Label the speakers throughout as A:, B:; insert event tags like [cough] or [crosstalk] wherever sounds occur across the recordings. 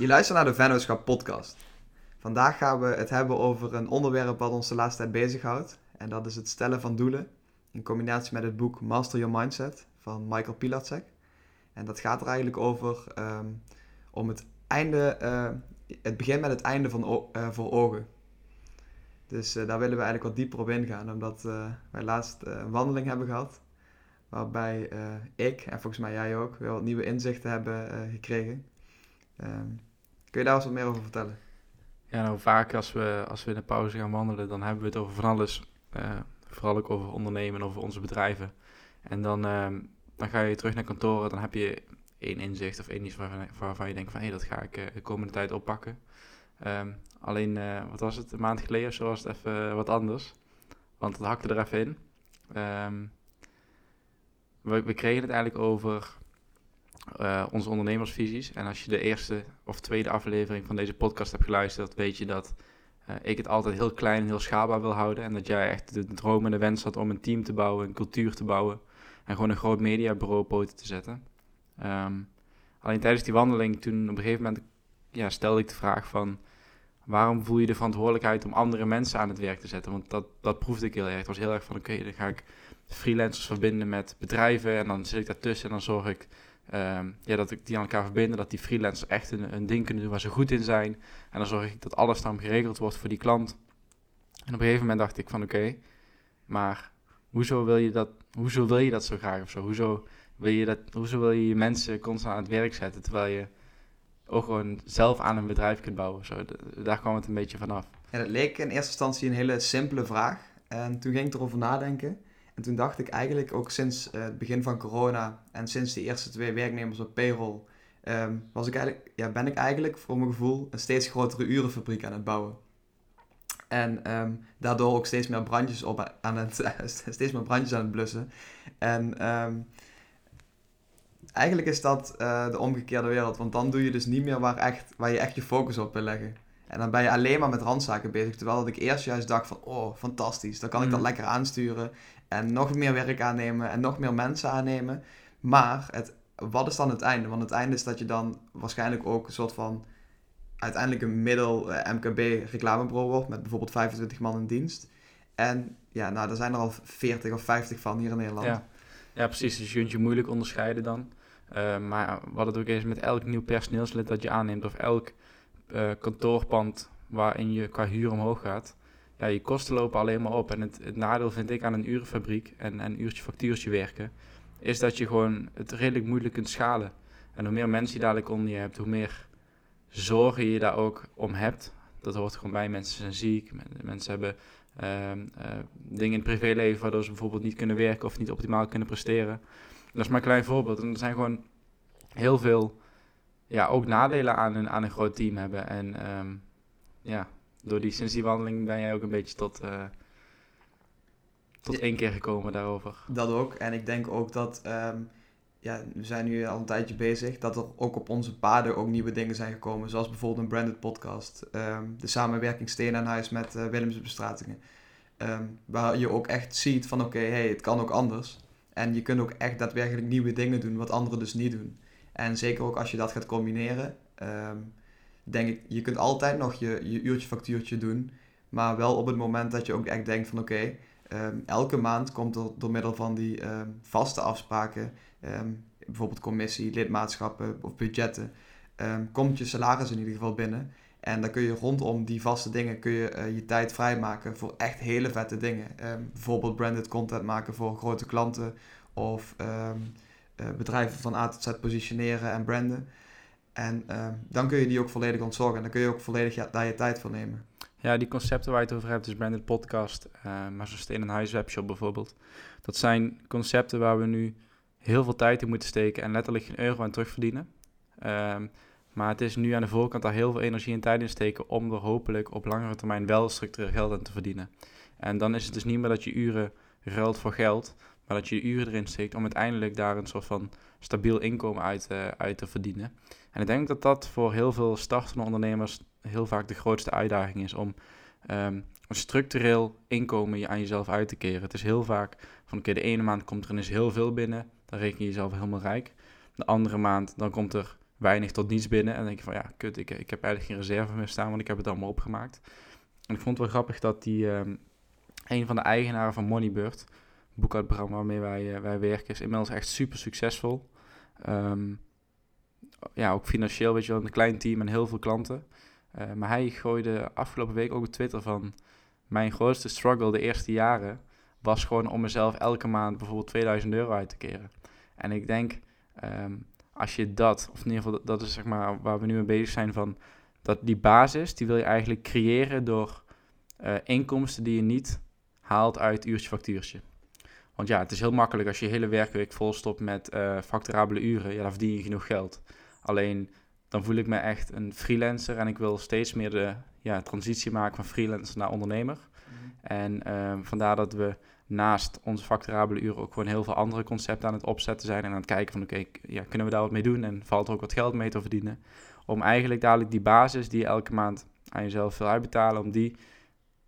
A: Je luistert naar de Vennootschap podcast. Vandaag gaan we het hebben over een onderwerp wat ons de laatste tijd bezighoudt. En dat is het stellen van doelen. In combinatie met het boek Master Your Mindset van Michael Pilatschek. En dat gaat er eigenlijk over ehm, om het einde, eh, het begin met het einde van eh, voor ogen. Dus eh, daar willen we eigenlijk wat dieper op ingaan, omdat wij laatst een wandeling hebben gehad. Waarbij ik, en volgens mij jij ook, weer wat nieuwe inzichten hebben gekregen. Ehm, kun je daar eens wat meer over vertellen?
B: Ja, nou vaak als we, als we in de pauze gaan wandelen, dan hebben we het over van alles. eh, vooral ook over ondernemen, over onze bedrijven. En dan, ehm, dan ga je terug naar kantoren, dan heb je één inzicht of één iets waarvan, je denkt van... hé, dat ga ik eh, de komende tijd oppakken. Ehm, alleen, eh, wat was het, een maand geleden of zo was het even wat anders. Want het hakte er even in. Ehm, we, we kregen het eigenlijk over eh, onze ondernemersvisies. En als je de eerste of tweede aflevering van deze podcast hebt geluisterd, weet je dat eh, ik het altijd heel klein en heel schaalbaar wil houden. En dat jij echt de droom en de wens had om een team te bouwen, een cultuur te bouwen. En gewoon een groot mediabureau poten te zetten. Ehm, alleen tijdens die wandeling, toen op een gegeven moment ja, stelde ik de vraag van... Waarom voel je de verantwoordelijkheid om andere mensen aan het werk te zetten? Want dat, dat proefde ik heel erg. Het was heel erg van, oké, dan ga ik freelancers verbinden met bedrijven. En dan zit ik daartussen en dan zorg ik Ehm, ja, dat ik die aan elkaar verbinden, dat die freelancers echt een, een ding kunnen doen waar ze goed in zijn. En dan zorg ik dat alles dan geregeld wordt voor die klant. En op een gegeven moment dacht ik van oké, maar hoezo wil je dat, hoezo wil je dat zo graag of zo? Hoezo wil je dat, hoezo wil je je mensen constant aan het werk zetten, terwijl je ook gewoon zelf aan een bedrijf kunt bouwen? Zo, daar kwam het een beetje vanaf.
A: Ja, dat leek in eerste instantie een hele simpele vraag. En toen ging ik erover nadenken. En toen dacht ik eigenlijk ook sinds eh, het begin van corona en sinds de eerste twee werknemers op payroll, ehm, was ik eigenlijk, ja, ben ik eigenlijk voor mijn gevoel een steeds grotere urenfabriek aan het bouwen. En ehm, daardoor ook steeds meer brandjes op aan het, [laughs] steeds meer brandjes aan het blussen. En ehm, eigenlijk is dat eh, de omgekeerde wereld, want dan doe je dus niet meer waar, echt, waar je echt je focus op wil leggen. En dan ben je alleen maar met randzaken bezig. Terwijl dat ik eerst juist dacht van, oh, fantastisch. Dan kan ik dat
B: Mm.
A: lekker aansturen. En nog meer werk aannemen. En nog meer mensen aannemen. Maar het, wat is dan het einde? Want het einde is dat je dan waarschijnlijk ook een soort van... Uiteindelijk een middel eh, MKB reclamebureau wordt. Met bijvoorbeeld 25 man in dienst. En ja, nou, er zijn er al 40 of 50 van hier in Nederland.
B: Ja. ja, precies. Dus je kunt je moeilijk onderscheiden dan. Eh, maar wat het ook is met elk nieuw personeelslid dat je aanneemt, of elk eh, kantoorpand waarin je qua huur omhoog gaat, ja, je kosten lopen alleen maar op. En het, nadeel vind ik aan een urenfabriek en een uurtje factuurtje werken, is dat je gewoon het redelijk moeilijk kunt schalen. En hoe meer mensen je dadelijk onder je hebt, hoe meer zorgen je daar ook om hebt. Dat hoort gewoon bij. Mensen zijn ziek, men- mensen hebben ehm, eh, dingen in het privéleven waardoor ze bijvoorbeeld niet kunnen werken of niet optimaal kunnen presteren. Dat is maar een klein voorbeeld. En er zijn gewoon heel veel, ja, ook nadelen aan een, aan een groot team hebben. En ehm, ja, door die, sinds die wandeling ben jij ook een beetje tot, eh, tot één keer gekomen daarover.
A: Dat ook. En ik denk ook dat, ehm, ja, we zijn nu al een tijdje bezig, dat er ook op onze paden ook nieuwe dingen zijn gekomen. Zoals bijvoorbeeld een branded podcast. ehm, de samenwerking Steen aan Huis met uh, Willemse Bestratingen. Ehm, waar je ook echt ziet van oké, hey, het kan ook anders. En je kunt ook echt daadwerkelijk nieuwe dingen doen wat anderen dus niet doen. En zeker ook als je dat gaat combineren, denk ik, je kunt altijd nog je, je uurtje factuurtje doen. Maar wel op het moment dat je ook echt denkt van oké, Ehm, elke maand komt er door middel van die ehm, vaste afspraken, ehm, bijvoorbeeld commissie, lidmaatschappen of budgetten, komt je salaris in ieder geval binnen. En dan kun je rondom die vaste dingen kun je, eh, je tijd vrijmaken voor echt hele vette dingen. Bijvoorbeeld branded content maken voor grote klanten of eh, bedrijven van A tot Z positioneren en branden. En ehm, dan kun je die ook volledig ontzorgen en dan kun je ook volledig ja- daar je tijd voor nemen.
B: Ja, die concepten waar je het over hebt, dus Branded Podcast, eh, maar zo'n Steen en Huis webshop bijvoorbeeld. Dat zijn concepten waar we nu heel veel tijd in moeten steken en letterlijk geen euro aan terugverdienen. Ehm, maar het is nu aan de voorkant daar heel veel energie en tijd in steken om er hopelijk op langere termijn wel structureel geld aan te verdienen. En dan is het dus niet meer dat je uren ruilt voor geld, maar dat je je uren erin steekt om uiteindelijk daar een soort van stabiel inkomen uit, eh, uit te verdienen. En ik denk dat dat voor heel veel startende ondernemers heel vaak de grootste uitdaging is om ehm, een structureel inkomen aan jezelf uit te keren. Het is heel vaak van oké, de ene maand komt er ineens heel veel binnen, dan reken je jezelf helemaal rijk. De andere maand dan komt er weinig tot niets binnen. En dan denk je van ja, kut, ik, ik heb eigenlijk geen reserve meer staan, want ik heb het allemaal opgemaakt. En ik vond het wel grappig dat die, ehm, een van de eigenaren van Moneybird, boekhoudprogramma waarmee wij, uh, wij werken, is inmiddels echt super succesvol. Ehm, ja, ook financieel, weet je wel, een klein team en heel veel klanten. Uh, maar hij gooide afgelopen week ook op Twitter van... Mijn grootste struggle de eerste jaren was gewoon om mezelf elke maand bijvoorbeeld 2000 euro uit te keren. En ik denk, um, als je dat, of in ieder geval dat, is zeg maar waar we nu mee bezig zijn van... Dat die basis, die wil je eigenlijk creëren door uh, inkomsten die je niet haalt uit uurtje factuurtje. Want ja, het is heel makkelijk als je je hele werkweek volstopt met uh, uren. Ja, dan verdien je genoeg geld. Alleen dan voel ik me echt een freelancer en ik wil steeds meer de ja, transitie maken van freelancer naar ondernemer. Mhm. En uh, vandaar dat we naast onze facturabele uren ook gewoon heel veel andere concepten aan het opzetten zijn en aan het kijken van oké, ja, kunnen we daar wat mee doen en valt er ook wat geld mee te verdienen. Om eigenlijk dadelijk die basis die je elke maand aan jezelf wil uitbetalen, om die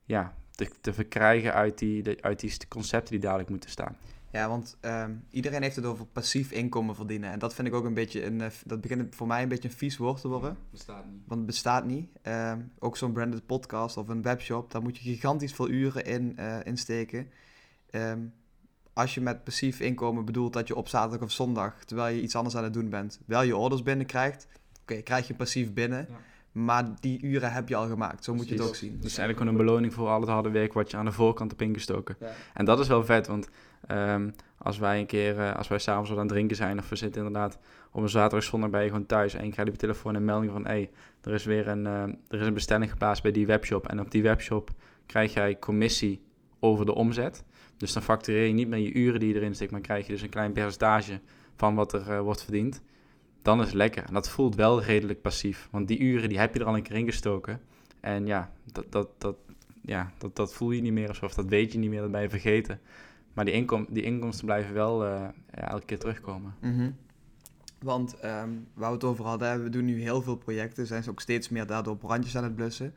B: ja, te, te verkrijgen uit die, de, uit die concepten die dadelijk moeten staan.
A: Ja, want um, iedereen heeft het over passief inkomen verdienen. En dat vind ik ook een beetje, een, uh, dat begint voor mij een beetje een vies woord te worden.
B: Bestaat niet.
A: Want het bestaat niet. Um, ook zo'n branded podcast of een webshop, daar moet je gigantisch veel uren in uh, insteken. Um, als je met passief inkomen bedoelt dat je op zaterdag of zondag, terwijl je iets anders aan het doen bent, wel je orders binnenkrijgt. Oké, okay, krijg je passief binnen. Ja. Maar die uren heb je al gemaakt. Zo moet je het ook zien.
B: Dus eigenlijk gewoon een beloning voor al het harde werk wat je aan de voorkant hebt ingestoken. Ja. En dat is wel vet, want um, als wij een keer, uh, als wij s'avonds aan het drinken zijn of we zitten inderdaad op een zaterdag zondag ben je gewoon thuis en je krijgt op je telefoon een melding van hé, hey, er is weer een, uh, er is een bestelling geplaatst bij die webshop. En op die webshop krijg jij commissie over de omzet. Dus dan factureer je niet meer je uren die je erin steekt, maar krijg je dus een klein percentage van wat er uh, wordt verdiend dan is het lekker. En dat voelt wel redelijk passief. Want die uren die heb je er al een keer ingestoken. En ja, dat, dat, dat, ja, dat, dat voel je niet meer of dat weet je niet meer, dat ben je vergeten. Maar die, inkom die inkomsten blijven wel uh, ja, elke keer terugkomen.
A: Mm -hmm. Want um, waar we het over hadden, we doen nu heel veel projecten. Zijn ze ook steeds meer daardoor brandjes aan het blussen.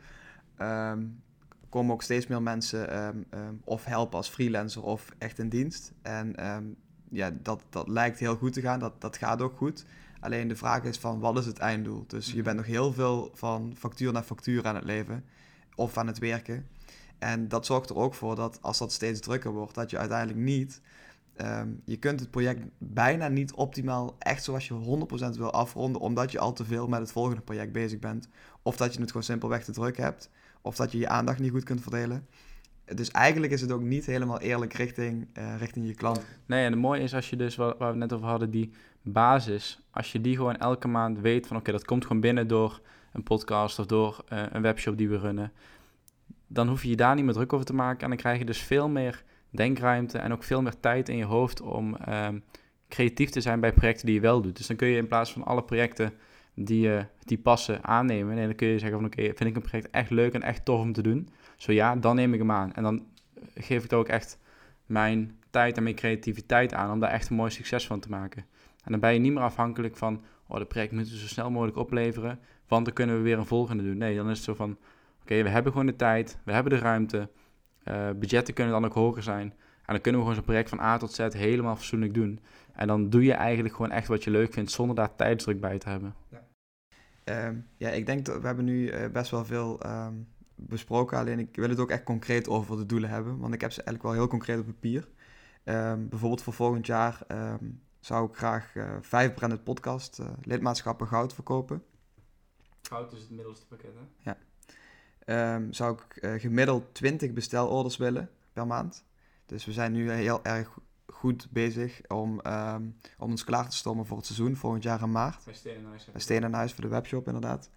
A: Um, komen ook steeds meer mensen um, of helpen als freelancer of echt in dienst. En ja, dat, dat lijkt heel goed te gaan. Dat, dat gaat ook goed. Alleen de vraag is van wat is het einddoel? Dus je mhm. bent nog heel veel van factuur naar factuur aan het leven of aan het werken. En dat zorgt er ook voor dat als dat steeds drukker wordt, dat je uiteindelijk niet. Um, je kunt het project bijna niet optimaal echt zoals je 100% wil afronden, omdat je al te veel met het volgende project bezig bent. Of dat je het gewoon simpelweg te druk hebt, of dat je je aandacht niet goed kunt verdelen. Dus eigenlijk is het ook niet helemaal eerlijk richting, uh, richting je klant.
B: Nee, en het mooie is als je dus, waar we het net over hadden, die basis, als je die gewoon elke maand weet van oké, dat komt gewoon binnen door een podcast of door uh, een webshop die we runnen, dan hoef je je daar niet meer druk over te maken en dan krijg je dus veel meer denkruimte en ook veel meer tijd in je hoofd om um, creatief te zijn bij projecten die je wel doet. Dus dan kun je in plaats van alle projecten die, uh, die passen aannemen, nee, dan kun je zeggen van oké, vind ik een project echt leuk en echt tof om te doen. Zo ja, dan neem ik hem aan. En dan geef ik er ook echt mijn tijd en mijn creativiteit aan om daar echt een mooi succes van te maken. En dan ben je niet meer afhankelijk van, oh, de project moeten we zo snel mogelijk opleveren, want dan kunnen we weer een volgende doen. Nee, dan is het zo van, oké, we hebben gewoon de tijd, we hebben de ruimte, uh, budgetten kunnen dan ook hoger zijn. En dan kunnen we gewoon zo'n project van A tot Z helemaal fatsoenlijk doen. En dan doe je eigenlijk gewoon echt wat je leuk vindt, zonder daar tijdsdruk bij te hebben.
A: Ja, um, ja ik denk dat we hebben nu uh, best wel veel um, besproken. Alleen ik wil het ook echt concreet over de doelen hebben. Want ik heb ze eigenlijk wel heel concreet op papier. Um, bijvoorbeeld voor volgend jaar zou ik graag uh, vijf branded podcast uh, lidmaatschappen goud verkopen.
B: Goud is het middelste pakket, hè?
A: Ja. Um, zou ik uh, gemiddeld 20 bestelorders willen per maand. Dus we zijn nu heel erg goed bezig om, um, om ons klaar te stomen voor het seizoen, volgend jaar in maart.
B: Bij Steen Huis.
A: Bij Steen Huis voor de webshop, inderdaad.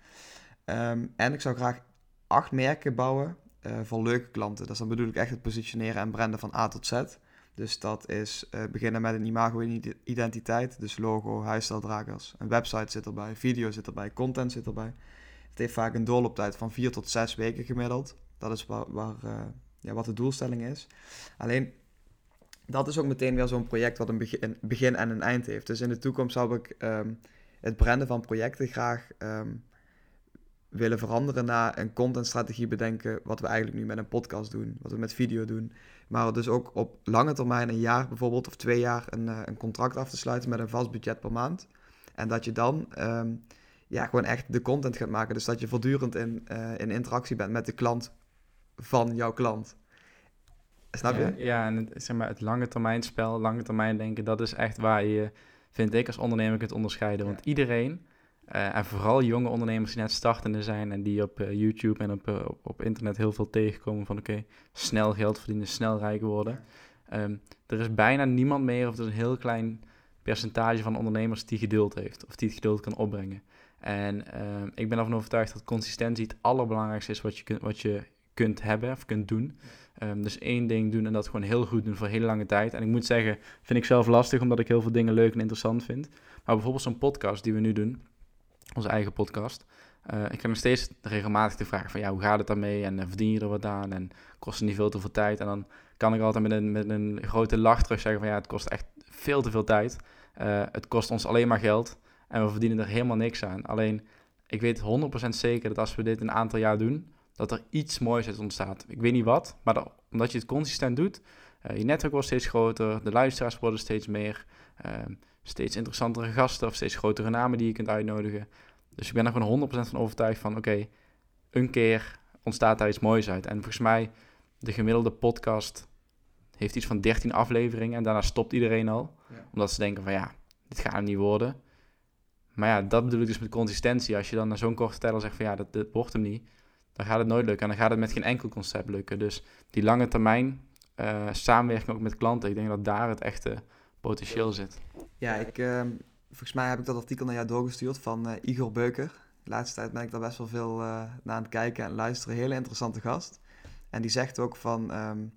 A: Um, en ik zou graag acht merken bouwen voor leuke klanten. Dus dan bedoel ik echt het positioneren en branden van A tot Z. Dus dat is uh, beginnen met een imago-identiteit. Dus logo, huisstijldragers. Een website zit erbij, video zit erbij, content zit erbij. Het heeft vaak een doorlooptijd van vier tot zes weken gemiddeld. Dat is waar, waar uh, ja, wat de doelstelling is. Alleen, dat is ook meteen weer zo'n project wat een begin, en een eind heeft. Dus in de toekomst zou ik um, het branden van projecten graag um, willen veranderen naar een contentstrategie bedenken. Wat we eigenlijk nu met een podcast doen, wat we met video doen. Maar dus ook op lange termijn, een jaar bijvoorbeeld of twee jaar, een, uh, een contract af te sluiten met een vast budget per maand. En dat je dan ehm, ja, gewoon echt de content gaat maken. Dus dat je voortdurend in, in interactie bent met de klant van jouw klant. Snap je?
B: Ja, ja en het, zeg maar, het lange termijn spel, lange termijn denken, dat is echt waar je, vind ik, als ondernemer kunt onderscheiden. Want iedereen, uh, en vooral jonge ondernemers die net startende zijn en die op uh, YouTube en op, uh, op, op, internet heel veel tegenkomen van oké, snel geld verdienen, snel rijk worden. Um, er is bijna niemand meer, of er is een heel klein percentage van ondernemers die geduld heeft, of die het geduld kan opbrengen. En uh, ik ben ervan overtuigd dat consistentie het allerbelangrijkste is wat je, kunt, wat je kunt hebben of kunt doen. Um, dus één ding doen en dat gewoon heel goed doen voor hele lange tijd. En ik moet zeggen, vind ik zelf lastig omdat ik heel veel dingen leuk en interessant vind. Maar bijvoorbeeld zo'n podcast die we nu doen, onze eigen podcast. Uh, ik krijg nog steeds regelmatig de vraag van ja, hoe gaat het daarmee en uh, verdien je er wat aan en kost het niet veel te veel tijd? En dan kan ik altijd met een, met een grote lach terug zeggen van ja, het kost echt veel te veel tijd. Uh, het kost ons alleen maar geld en we verdienen er helemaal niks aan. Alleen, ik weet 100% zeker dat als we dit een aantal jaar doen, dat er iets moois uit ontstaat. Ik weet niet wat, maar dat, omdat je het consistent doet, je netwerk wordt steeds groter, de luisteraars worden steeds meer, uh, steeds interessantere gasten of steeds grotere namen die je kunt uitnodigen. Dus ik ben er gewoon 100% van overtuigd van, oké, okay, een keer ontstaat daar iets moois uit. En volgens mij, de gemiddelde podcast heeft iets van 13 afleveringen en daarna stopt iedereen al. Ja. Omdat ze denken van, ja, dit gaat hem niet worden. Maar ja, dat bedoel ik dus met consistentie. Als je dan na zo'n korte tijd al zegt van, ja, dat, dat wordt hem niet dan gaat het nooit lukken. En dan gaat het met geen enkel concept lukken. Dus die lange termijn uh, samenwerking ook met klanten, ik denk dat daar het echte potentieel zit.
A: Ja, ik, uh, volgens mij heb ik dat artikel naar jou doorgestuurd van uh, Igor Beuker. De laatste tijd ben ik daar best wel veel naar aan het kijken en luisteren. Hele interessante gast. En die zegt ook van um,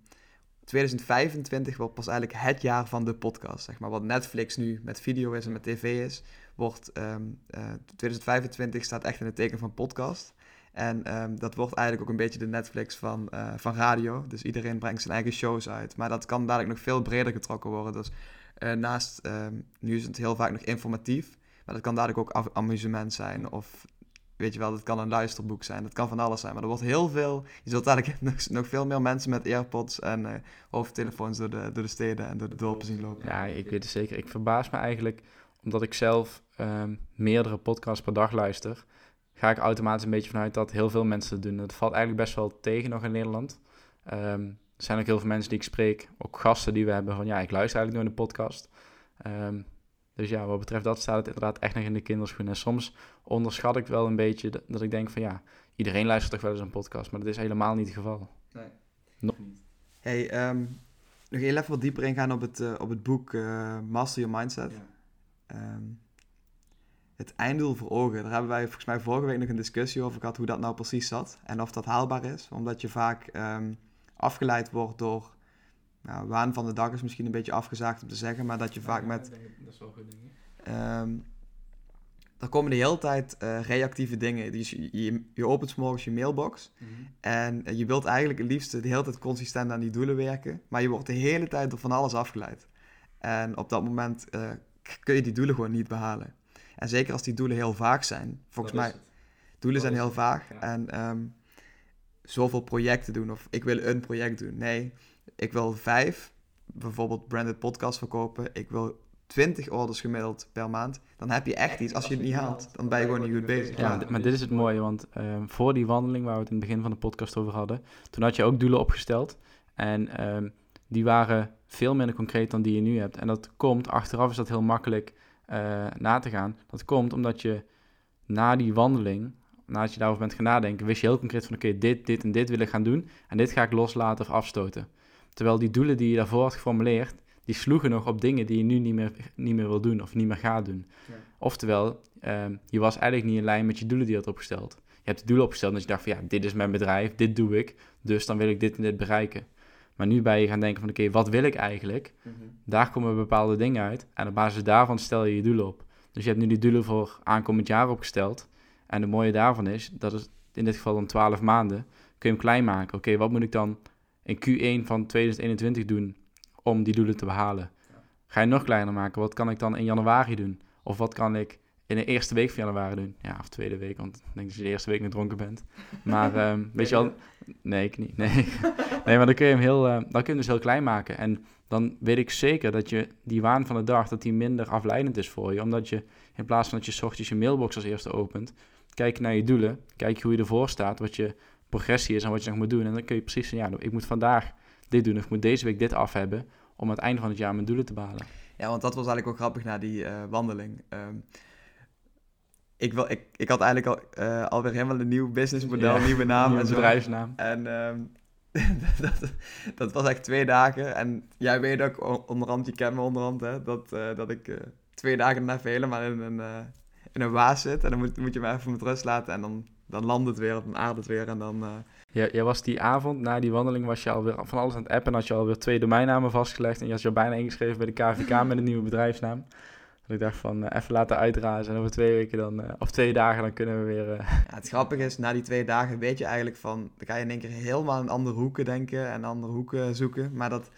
A: 2025 wordt pas eigenlijk het jaar van de podcast. Zeg maar. Wat Netflix nu met video is en met tv is, wordt um, 2025 staat echt in het teken van podcast. En dat wordt eigenlijk ook een beetje de Netflix van, van radio. Dus iedereen brengt zijn eigen shows uit. Maar dat kan dadelijk nog veel breder getrokken worden. Dus uh, naast, um, nu is het heel vaak nog informatief. Maar dat kan dadelijk ook amusement zijn. Of weet je wel, dat kan een luisterboek zijn. Dat kan van alles zijn. Maar er wordt heel veel. Je zult dadelijk [laughs] nog, nog veel meer mensen met AirPods en uh, hoofdtelefoons door de, door de steden en door de dorpen zien lopen.
B: Ja, ik weet het zeker. Ik verbaas me eigenlijk omdat ik zelf um, meerdere podcasts per dag luister ga ik automatisch een beetje vanuit dat heel veel mensen het doen. Dat valt eigenlijk best wel tegen nog in Nederland. Um, er zijn ook heel veel mensen die ik spreek, ook gasten die we hebben van ja, ik luister eigenlijk naar de podcast. Um, dus ja, wat betreft dat staat het inderdaad echt nog in de kinderschoenen. En soms onderschat ik wel een beetje dat, dat ik denk van ja, iedereen luistert toch wel eens een podcast, maar dat is helemaal niet het geval. Nee.
A: No. Hey, um, nog heel even wat dieper ingaan op het, uh, op het boek uh, Master Your Mindset. Ja het einddoel voor ogen. Daar hebben wij volgens mij vorige week nog een discussie over gehad hoe dat nou precies zat en of dat haalbaar is. Omdat je vaak um, afgeleid wordt door, nou, waan van de dag is misschien een beetje afgezaagd om te zeggen, maar dat je vaak met... dat is wel goed, denk Um, er komen de hele tijd uh, reactieve dingen. Dus je, je, je opent morgens je mailbox mm -hmm. en je wilt eigenlijk het liefst de hele tijd consistent aan die doelen werken, maar je wordt de hele tijd door van alles afgeleid. En op dat moment uh, kun je die doelen gewoon niet behalen. En zeker als die doelen heel vaag zijn. Volgens mij, doelen zijn heel vaag. En um, zoveel projecten doen. Of ik wil een project doen. Nee, ik wil vijf, bijvoorbeeld branded podcast verkopen. Ik wil 20 orders gemiddeld per maand. Dan heb je echt iets. Als je het niet haalt, dan ben je gewoon niet goed bezig.
B: Ja, maar dit is het mooie. Want um, voor die wandeling waar we het in het begin van de podcast over hadden. Toen had je ook doelen opgesteld. En um, die waren veel minder concreet dan die je nu hebt. En dat komt, achteraf is dat heel makkelijk uh, na te gaan. Dat komt omdat je na die wandeling, nadat je daarover bent gaan nadenken, wist je heel concreet van oké, dit, dit en dit wil ik gaan doen en dit ga ik loslaten of afstoten. Terwijl die doelen die je daarvoor had geformuleerd, die sloegen nog op dingen die je nu niet meer, niet meer wil doen of niet meer gaat doen. Ja. Oftewel, uh, je was eigenlijk niet in lijn met je doelen die je had opgesteld. Je hebt de doelen opgesteld dat je dacht van ja, dit is mijn bedrijf, dit doe ik, dus dan wil ik dit en dit bereiken. Maar nu ben je gaan denken van oké, wat wil ik eigenlijk? Mm -hmm. Daar komen bepaalde dingen uit. En op basis daarvan stel je je doelen op. Dus je hebt nu die doelen voor aankomend jaar opgesteld. En het mooie daarvan is, dat is in dit geval om 12 maanden, kun je hem klein maken. Oké, wat moet ik dan in Q1 van 2021 doen om die doelen te behalen? Ga je nog kleiner maken? Wat kan ik dan in januari doen? Of wat kan ik in de eerste week van januari doen. Ja, of tweede week, want ik denk dat je de eerste week nog dronken bent. [laughs] Maar ehm, weet je wel... Nee, ik niet. Nee. [laughs] nee, maar dan kun je hem heel, uh, dan kun je hem dus heel klein maken. En dan weet ik zeker dat je die waan van de dag, dat die minder afleidend is voor je. Omdat je, in plaats van dat je s ochtends je mailbox als eerste opent, kijk naar je doelen, kijk hoe je ervoor staat, wat je progressie is en wat je nog moet doen. En dan kun je precies zeggen, ja, ik moet vandaag dit doen of ik moet deze week dit af hebben om aan het einde van het jaar mijn doelen te behalen.
A: Ja, want dat was eigenlijk ook grappig na die uh, wandeling. Um, ik, wil, ik, ik had eigenlijk al, uh, alweer helemaal een nieuw businessmodel, ja, nieuwe naam
B: en zo. bedrijfsnaam.
A: En [laughs] um, dat, dat, was echt twee dagen. En jij weet ook, onderhand, je kent me onderhand, hè, dat, uh, dat ik uh, twee dagen daarna helemaal in een, in een waas zit. En dan moet, moet je me even met rust laten en dan, dan landt het weer, dan aardt het weer en dan...
B: Ja, jij was die avond, na die wandeling, was je alweer van alles aan het appen en had je alweer twee domeinnamen vastgelegd en je had je bijna ingeschreven bij de KVK [laughs] met een nieuwe bedrijfsnaam. Ik dacht van, uh, even laten uitrazen en over twee weken dan, uh, of twee dagen, dan kunnen we weer... Uh... [laughs]
A: Ja, het grappige is, na die twee dagen weet je eigenlijk van, dan ga je in één keer helemaal in andere hoeken denken en andere hoeken zoeken. Maar dat,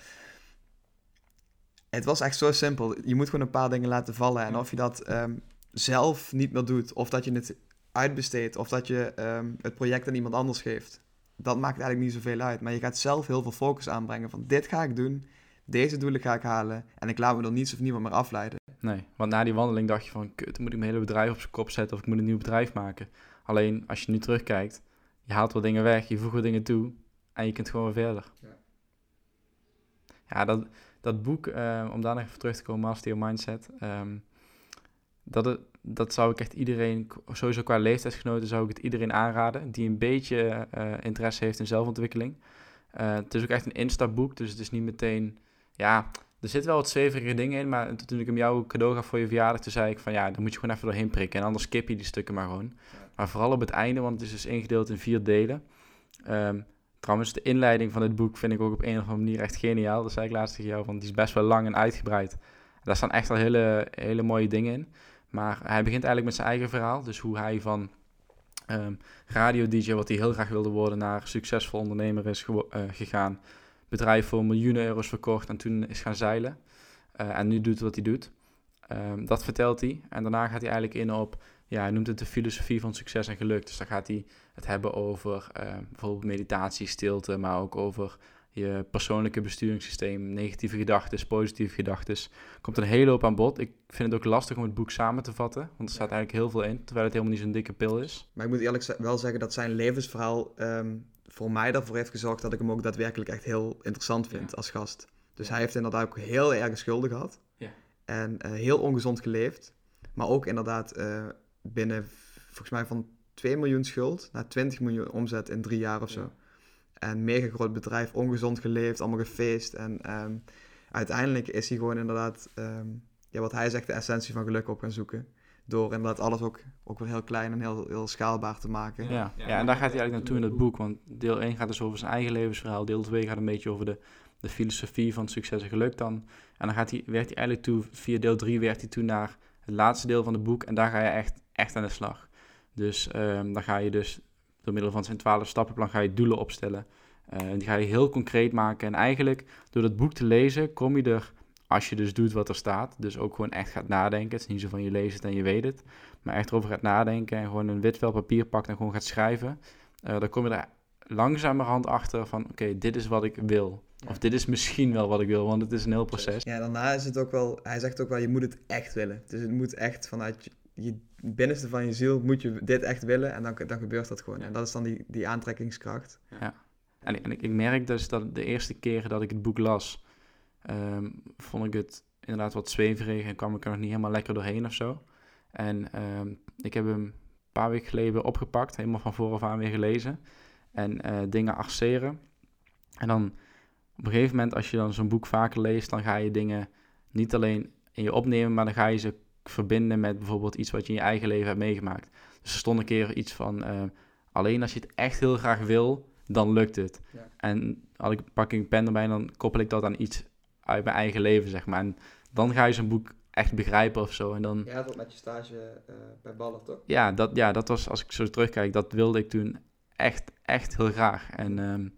A: het was echt zo simpel. Je moet gewoon een paar dingen laten vallen. En of je dat um, zelf niet meer doet, of dat je het uitbesteedt, of dat je um, het project aan iemand anders geeft dat maakt eigenlijk niet zoveel uit. Maar je gaat zelf heel veel focus aanbrengen van dit ga ik doen, deze doelen ga ik halen en ik laat me er niets of niemand meer afleiden.
B: Nee, want na die wandeling dacht je van kut, dan moet ik mijn hele bedrijf op zijn kop zetten of ik moet een nieuw bedrijf maken. Alleen als je nu terugkijkt, je haalt wat dingen weg, je voegt wat dingen toe en je kunt gewoon weer verder. Ja, ja dat, dat boek, uh, om daar nog even terug te komen, Master Your Mindset, um, dat, het, dat zou ik echt iedereen, sowieso qua leeftijdsgenoten, zou ik het iedereen aanraden die een beetje uh, interesse heeft in zelfontwikkeling. Uh, het is ook echt een instapboek, dus het is niet meteen, ja, er zitten wel wat zweverige dingen in, maar toen ik hem jou cadeau gaf voor je verjaardag, toen zei ik van ja, dan moet je gewoon even doorheen prikken en anders skip je die stukken maar gewoon. Maar vooral op het einde, want het is dus ingedeeld in vier delen. Um, trouwens, de inleiding van dit boek vind ik ook op een of andere manier echt geniaal. Dat zei ik laatst tegen jou, want die is best wel lang en uitgebreid. Daar staan echt al hele, hele mooie dingen in. Maar hij begint eigenlijk met zijn eigen verhaal. Dus hoe hij van um, radio-dj, wat hij heel graag wilde worden, naar succesvol ondernemer is uh, gegaan. Bedrijf voor miljoenen euro's verkocht en toen is gaan zeilen. Uh, en nu doet wat hij doet. Um, dat vertelt hij. En daarna gaat hij eigenlijk in op, ja, hij noemt het de filosofie van succes en geluk. Dus dan gaat hij het hebben over uh, bijvoorbeeld meditatie, stilte, maar ook over je persoonlijke besturingssysteem, negatieve gedachten, positieve gedachten. Komt een hele hoop aan bod. Ik vind het ook lastig om het boek samen te vatten, want er staat eigenlijk heel veel in, terwijl het helemaal niet zo'n dikke pil is.
A: Maar ik moet eerlijk wel zeggen dat zijn levensverhaal um, voor mij daarvoor heeft gezorgd dat ik hem ook daadwerkelijk echt heel interessant vind als gast. Dus hij heeft inderdaad ook heel erg schulden gehad ja. en uh, heel ongezond geleefd, maar ook inderdaad uh, binnen volgens mij van 2 miljoen schuld naar 20 miljoen omzet in drie jaar of zo. En mega groot bedrijf, ongezond geleefd, allemaal gefeest. En um, uiteindelijk is hij gewoon inderdaad, um, ja, wat hij zegt, de essentie van geluk op gaan zoeken. Door inderdaad alles ook, ook weer heel klein en heel, heel schaalbaar te maken.
B: Ja, ja, en daar gaat hij eigenlijk naartoe in het boek. Want deel 1 gaat dus over zijn eigen levensverhaal. Deel 2 gaat een beetje over de, de filosofie van succes en geluk dan. En dan gaat hij, werkt hij eigenlijk toe, via deel 3 werkt hij toe naar het laatste deel van het boek. En daar ga je echt, echt aan de slag. Dus um, dan ga je dus door middel van zijn 12 stappenplan ga je doelen opstellen. Uh, die ga je heel concreet maken. En eigenlijk, door dat boek te lezen, kom je er, als je dus doet wat er staat, dus ook gewoon echt gaat nadenken. Het is niet zo van je leest het en je weet het, maar echt erover gaat nadenken en gewoon een wit vel papier pakt en gewoon gaat schrijven. Uh, dan kom je er langzamerhand achter van, oké, dit is wat ik wil. Of dit is misschien wel wat ik wil, want het is een heel proces.
A: Ja, daarna is het ook wel, hij zegt ook wel, je moet het echt willen. Dus het moet echt vanuit je binnenste van je ziel moet je dit echt willen en dan, dan gebeurt dat gewoon. En dat is dan die, die aantrekkingskracht.
B: Ja. En, en ik, ik, merk dus dat de eerste keer dat ik het boek las, um, vond ik het inderdaad wat zweverig en kwam ik er nog niet helemaal lekker doorheen of zo. En um, ik heb hem een paar weken geleden opgepakt, helemaal van vooraf aan weer gelezen. En uh, dingen arceren. En dan op een gegeven moment, als je dan zo'n boek vaker leest, dan ga je dingen niet alleen in je opnemen, maar dan ga je ze verbinden met bijvoorbeeld iets wat je in je eigen leven hebt meegemaakt. Dus er stond een keer iets van, uh, alleen als je het echt heel graag wil, dan lukt het. Ja. En als ik, pak ik een pen erbij, dan koppel ik dat aan iets uit mijn eigen leven, zeg maar. En dan ga je zo'n boek echt begrijpen of zo. En dan,
A: ja, dat met je stage uh, bij Ballen, toch?
B: Ja dat, ja, dat was, als ik zo terugkijk, dat wilde ik toen echt, echt heel graag. En um,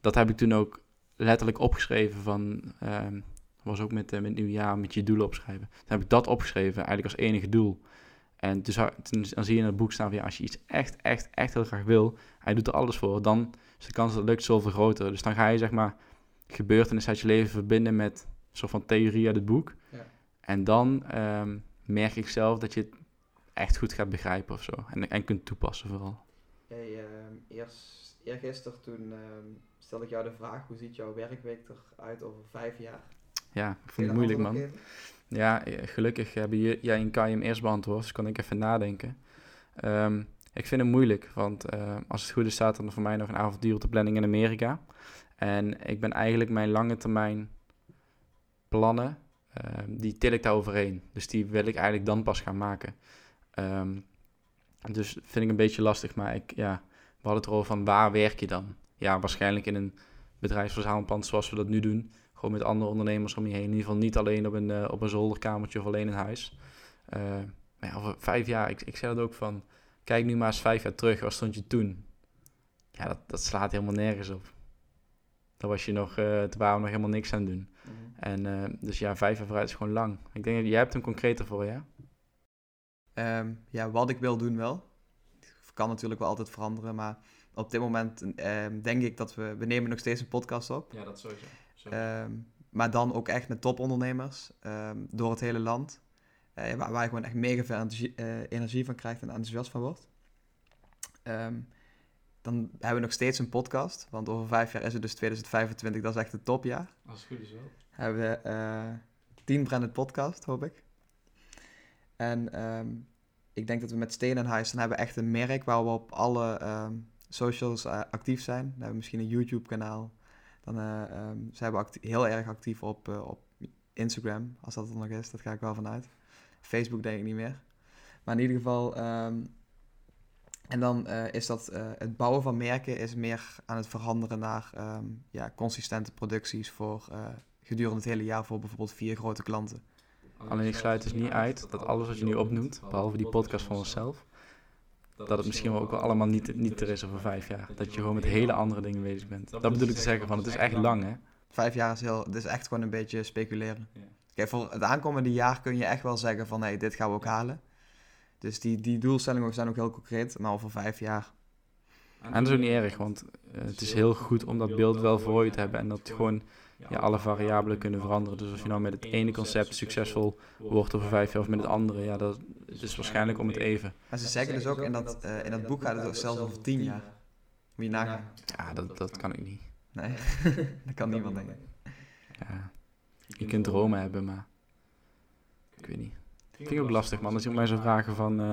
B: dat heb ik toen ook letterlijk opgeschreven van... Um, was ook met, uh, met nieuwjaar, met je doelen opschrijven. Dan heb ik dat opgeschreven, eigenlijk als enige doel. En dus, toen, dan zie je in het boek staan van ja, als je iets echt, echt, echt heel graag wil, hij doet er alles voor, dan is de kans dat het lukt zoveel groter. Dus dan ga je zeg maar gebeurtenissen uit je leven verbinden met een soort van theorie uit het boek. Ja. En dan ehm, merk ik zelf dat je het echt goed gaat begrijpen of zo. En, en kunt toepassen vooral.
A: Hey, uh, eerst, eergisteren toen uh, stelde ik jou de vraag, hoe ziet jouw werkweek eruit over vijf jaar?
B: Ja, ik vond het moeilijk man. Ja, eh, gelukkig hebben jij en Kai hem eerst beantwoord, dus kan ik even nadenken. Ehm, ik vind het moeilijk, want uh, als het goed is staat er voor mij nog een avontuur op de planning in Amerika. En ik ben eigenlijk mijn lange termijn plannen, ehm, die til ik daar overheen. Dus die wil ik eigenlijk dan pas gaan maken. Um, dus vind ik een beetje lastig, maar ik, ja, we hadden het erover van waar werk je dan? Ja, waarschijnlijk in een bedrijfsverzamelpand zoals we dat nu doen. Gewoon met andere ondernemers om je heen. In ieder geval niet alleen op een, uh, op een zolderkamertje of alleen in huis. Uh, ja, over vijf jaar, ik, ik zei dat ook van, kijk nu maar eens vijf jaar terug, waar stond je toen? Ja, dat, dat slaat helemaal nergens op. Dan was je nog, uh, waren we nog helemaal niks aan het doen. Mhm. En dus ja, vijf jaar vooruit is gewoon lang. Ik denk, jij hebt hem concreter voor, ja?
A: Um, ja, wat ik wil doen wel. Kan natuurlijk wel altijd veranderen, maar op dit moment um, denk ik dat we... We nemen nog steeds een podcast op.
B: Ja, dat sowieso.
A: Um, maar dan ook echt met topondernemers door het hele land. Uh, waar, waar, je gewoon echt mega veel energie, uh, energie van krijgt en enthousiast van wordt. Dan hebben we nog steeds een podcast, want over vijf jaar is het dus 2025, dat is echt het topjaar.
B: Als het goed is wel.
A: Hebben we uh, tien branded podcast, hoop ik. En um, ik denk dat we met Steen en Huis, dan hebben we echt een merk waar we op alle um, socials uh, actief zijn. Dan hebben we misschien een YouTube kanaal. Dan uh, um, zijn we heel erg actief op, op Instagram, als dat er nog is. Dat ga ik wel vanuit. Facebook denk ik niet meer. Maar in ieder geval... en dan is dat het bouwen van merken is meer aan het veranderen naar ja, consistente producties voor gedurende het hele jaar voor bijvoorbeeld vier grote klanten.
B: Alleen ik sluit dus niet uit dat alles wat je nu opnoemt, behalve die podcast van onszelf, dat het misschien wel ook wel allemaal niet, niet er is over vijf jaar. Dat je gewoon met hele andere dingen bezig bent. Dat bedoel ik te zeggen van, het is echt lang hè.
A: Vijf jaar is heel, het is echt gewoon een beetje speculeren. Kijk, voor het aankomende jaar kun je echt wel zeggen van, hé, hey, dit gaan we ook halen. Dus die, die doelstellingen zijn ook heel concreet, maar over vijf jaar.
B: En dat is ook niet erg, want uh, het is heel goed om dat beeld wel voor je te hebben en dat gewoon ja, alle variabelen kunnen veranderen. Dus als je nou met het ene concept succesvol wordt over vijf jaar of met het andere, ja, dat is waarschijnlijk om het even.
A: Maar ze zeggen dus ook in dat, uh, in dat boek gaat het ook zelfs over tien jaar. Moet je nagaan.
B: Ja, dat, dat kan ik niet.
A: Nee, [laughs] dat kan niemand denken.
B: Ja, je kunt dromen hebben, maar ik weet niet. Ik vind het ook lastig, man. Als je mij zou vragen van... Uh,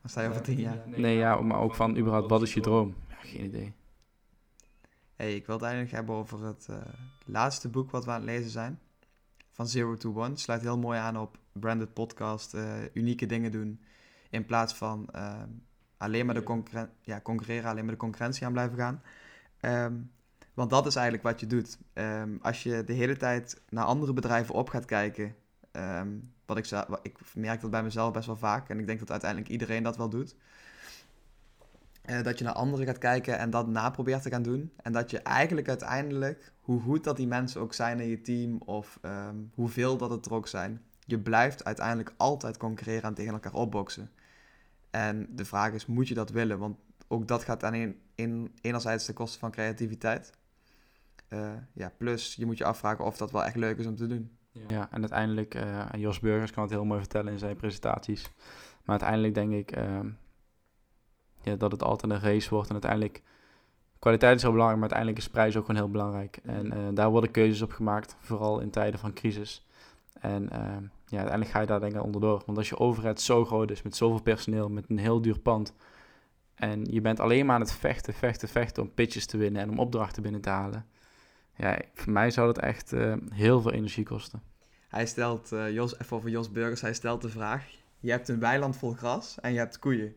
A: Wat sta je over tien jaar?
B: Nee, ja, maar ook van überhaupt, wat is je droom? Ja, geen idee.
A: Hey, ik wil het eigenlijk hebben over het uh, laatste boek wat we aan het lezen zijn. Van Zero to One. Sluit heel mooi aan op branded podcast, uh, unieke dingen doen. In plaats van uh, alleen maar de concurren ja, concurreren, alleen maar de concurrentie aan blijven gaan. Um, want dat is eigenlijk wat je doet. Um, als je de hele tijd naar andere bedrijven op gaat kijken. Um, wat ik, ik merk dat bij mezelf best wel vaak. En ik denk dat uiteindelijk iedereen dat wel doet. Uh, dat je naar anderen gaat kijken en dat na probeert te gaan doen. En dat je eigenlijk uiteindelijk, hoe goed dat die mensen ook zijn in je team of um, hoeveel dat het er ook zijn, je blijft uiteindelijk altijd concurreren en tegen elkaar opboksen. En de vraag is, moet je dat willen? Want ook dat gaat aan een, in, enerzijds ten koste van creativiteit. Uh, ja, plus je moet je afvragen of dat wel echt leuk is om te doen.
B: Ja, en uiteindelijk, uh, Jos Burgers kan het heel mooi vertellen in zijn presentaties. Maar uiteindelijk denk ik, uh, ja, dat het altijd een race wordt. En uiteindelijk, kwaliteit is heel belangrijk, maar uiteindelijk is prijs ook gewoon heel belangrijk. En uh, daar worden keuzes op gemaakt, vooral in tijden van crisis. En uh, ja, uiteindelijk ga je daar denk ik onderdoor. Want als je overheid zo groot is, met zoveel personeel, met een heel duur pand... en je bent alleen maar aan het vechten, vechten, vechten om pitches te winnen... en om opdrachten binnen te halen... ja, voor mij zou dat echt uh, heel veel energie kosten.
A: Hij stelt, Jos, even over Jos Burgers, hij stelt de vraag... je hebt een weiland vol gras en je hebt koeien...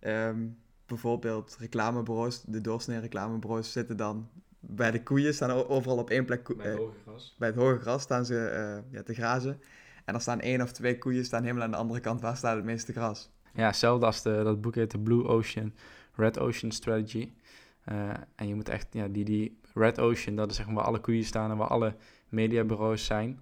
A: Um, bijvoorbeeld reclamebureaus, de doorsnee reclamebureaus zitten dan bij de koeien, staan overal op één plek.
B: Bij het hoge gras.
A: Bij het hoge gras staan ze uh, ja, te grazen. En dan staan één of twee koeien staan helemaal aan de andere kant. Waar staat het meeste gras?
B: Ja, hetzelfde als de, dat boek heet de Blue Ocean, Red Ocean Strategy. Uh, en je moet echt, ja, die, die Red Ocean, dat is zeg maar waar alle koeien staan en waar alle mediabureaus zijn.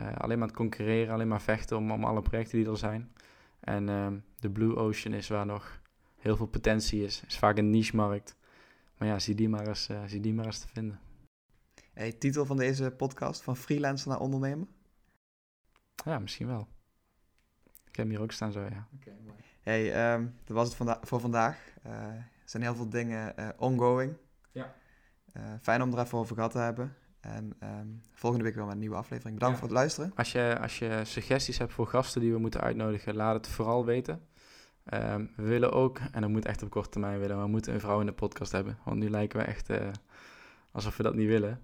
B: Uh, alleen maar het concurreren, alleen maar vechten om, om alle projecten die er zijn. En ehm, de Blue Ocean is waar nog heel veel potentie is. Is vaak een niche-markt. Maar ja, zie die maar eens, uh, zie die maar eens te vinden.
A: Hey, titel van deze podcast, van freelancer naar ondernemer?
B: Ja, misschien wel. Ik heb hem hier ook staan zo, ja.
A: Oké, mooi. Hey, um, dat was het vanda voor vandaag. Zijn heel veel dingen uh, ongoing.
B: Ja.
A: fijn om er even over gehad te hebben. En um, volgende week weer met een nieuwe aflevering. Bedankt
B: Ja.
A: voor het luisteren.
B: Als je, als je suggesties hebt voor gasten die we moeten uitnodigen, laat het vooral weten. Ehm, we willen ook, en dat moet echt op korte termijn willen, we moeten een vrouw in de podcast hebben. Want nu lijken we echt eh, alsof we dat niet willen.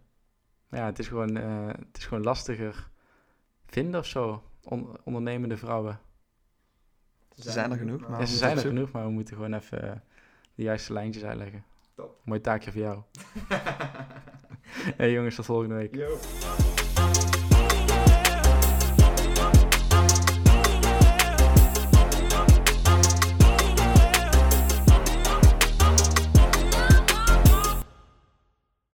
B: Maar ja, het is gewoon, eh, het is gewoon lastiger vinden of zo. On- ondernemende vrouwen.
A: Ze zijn er genoeg. maar
B: ja, ze
A: moeten
B: zijn er genoeg, maar we moeten gewoon even eh, de juiste lijntjes uitleggen.
A: Top.
B: Mooi taakje voor jou. [laughs] hey jongens, tot volgende week.
A: Yo.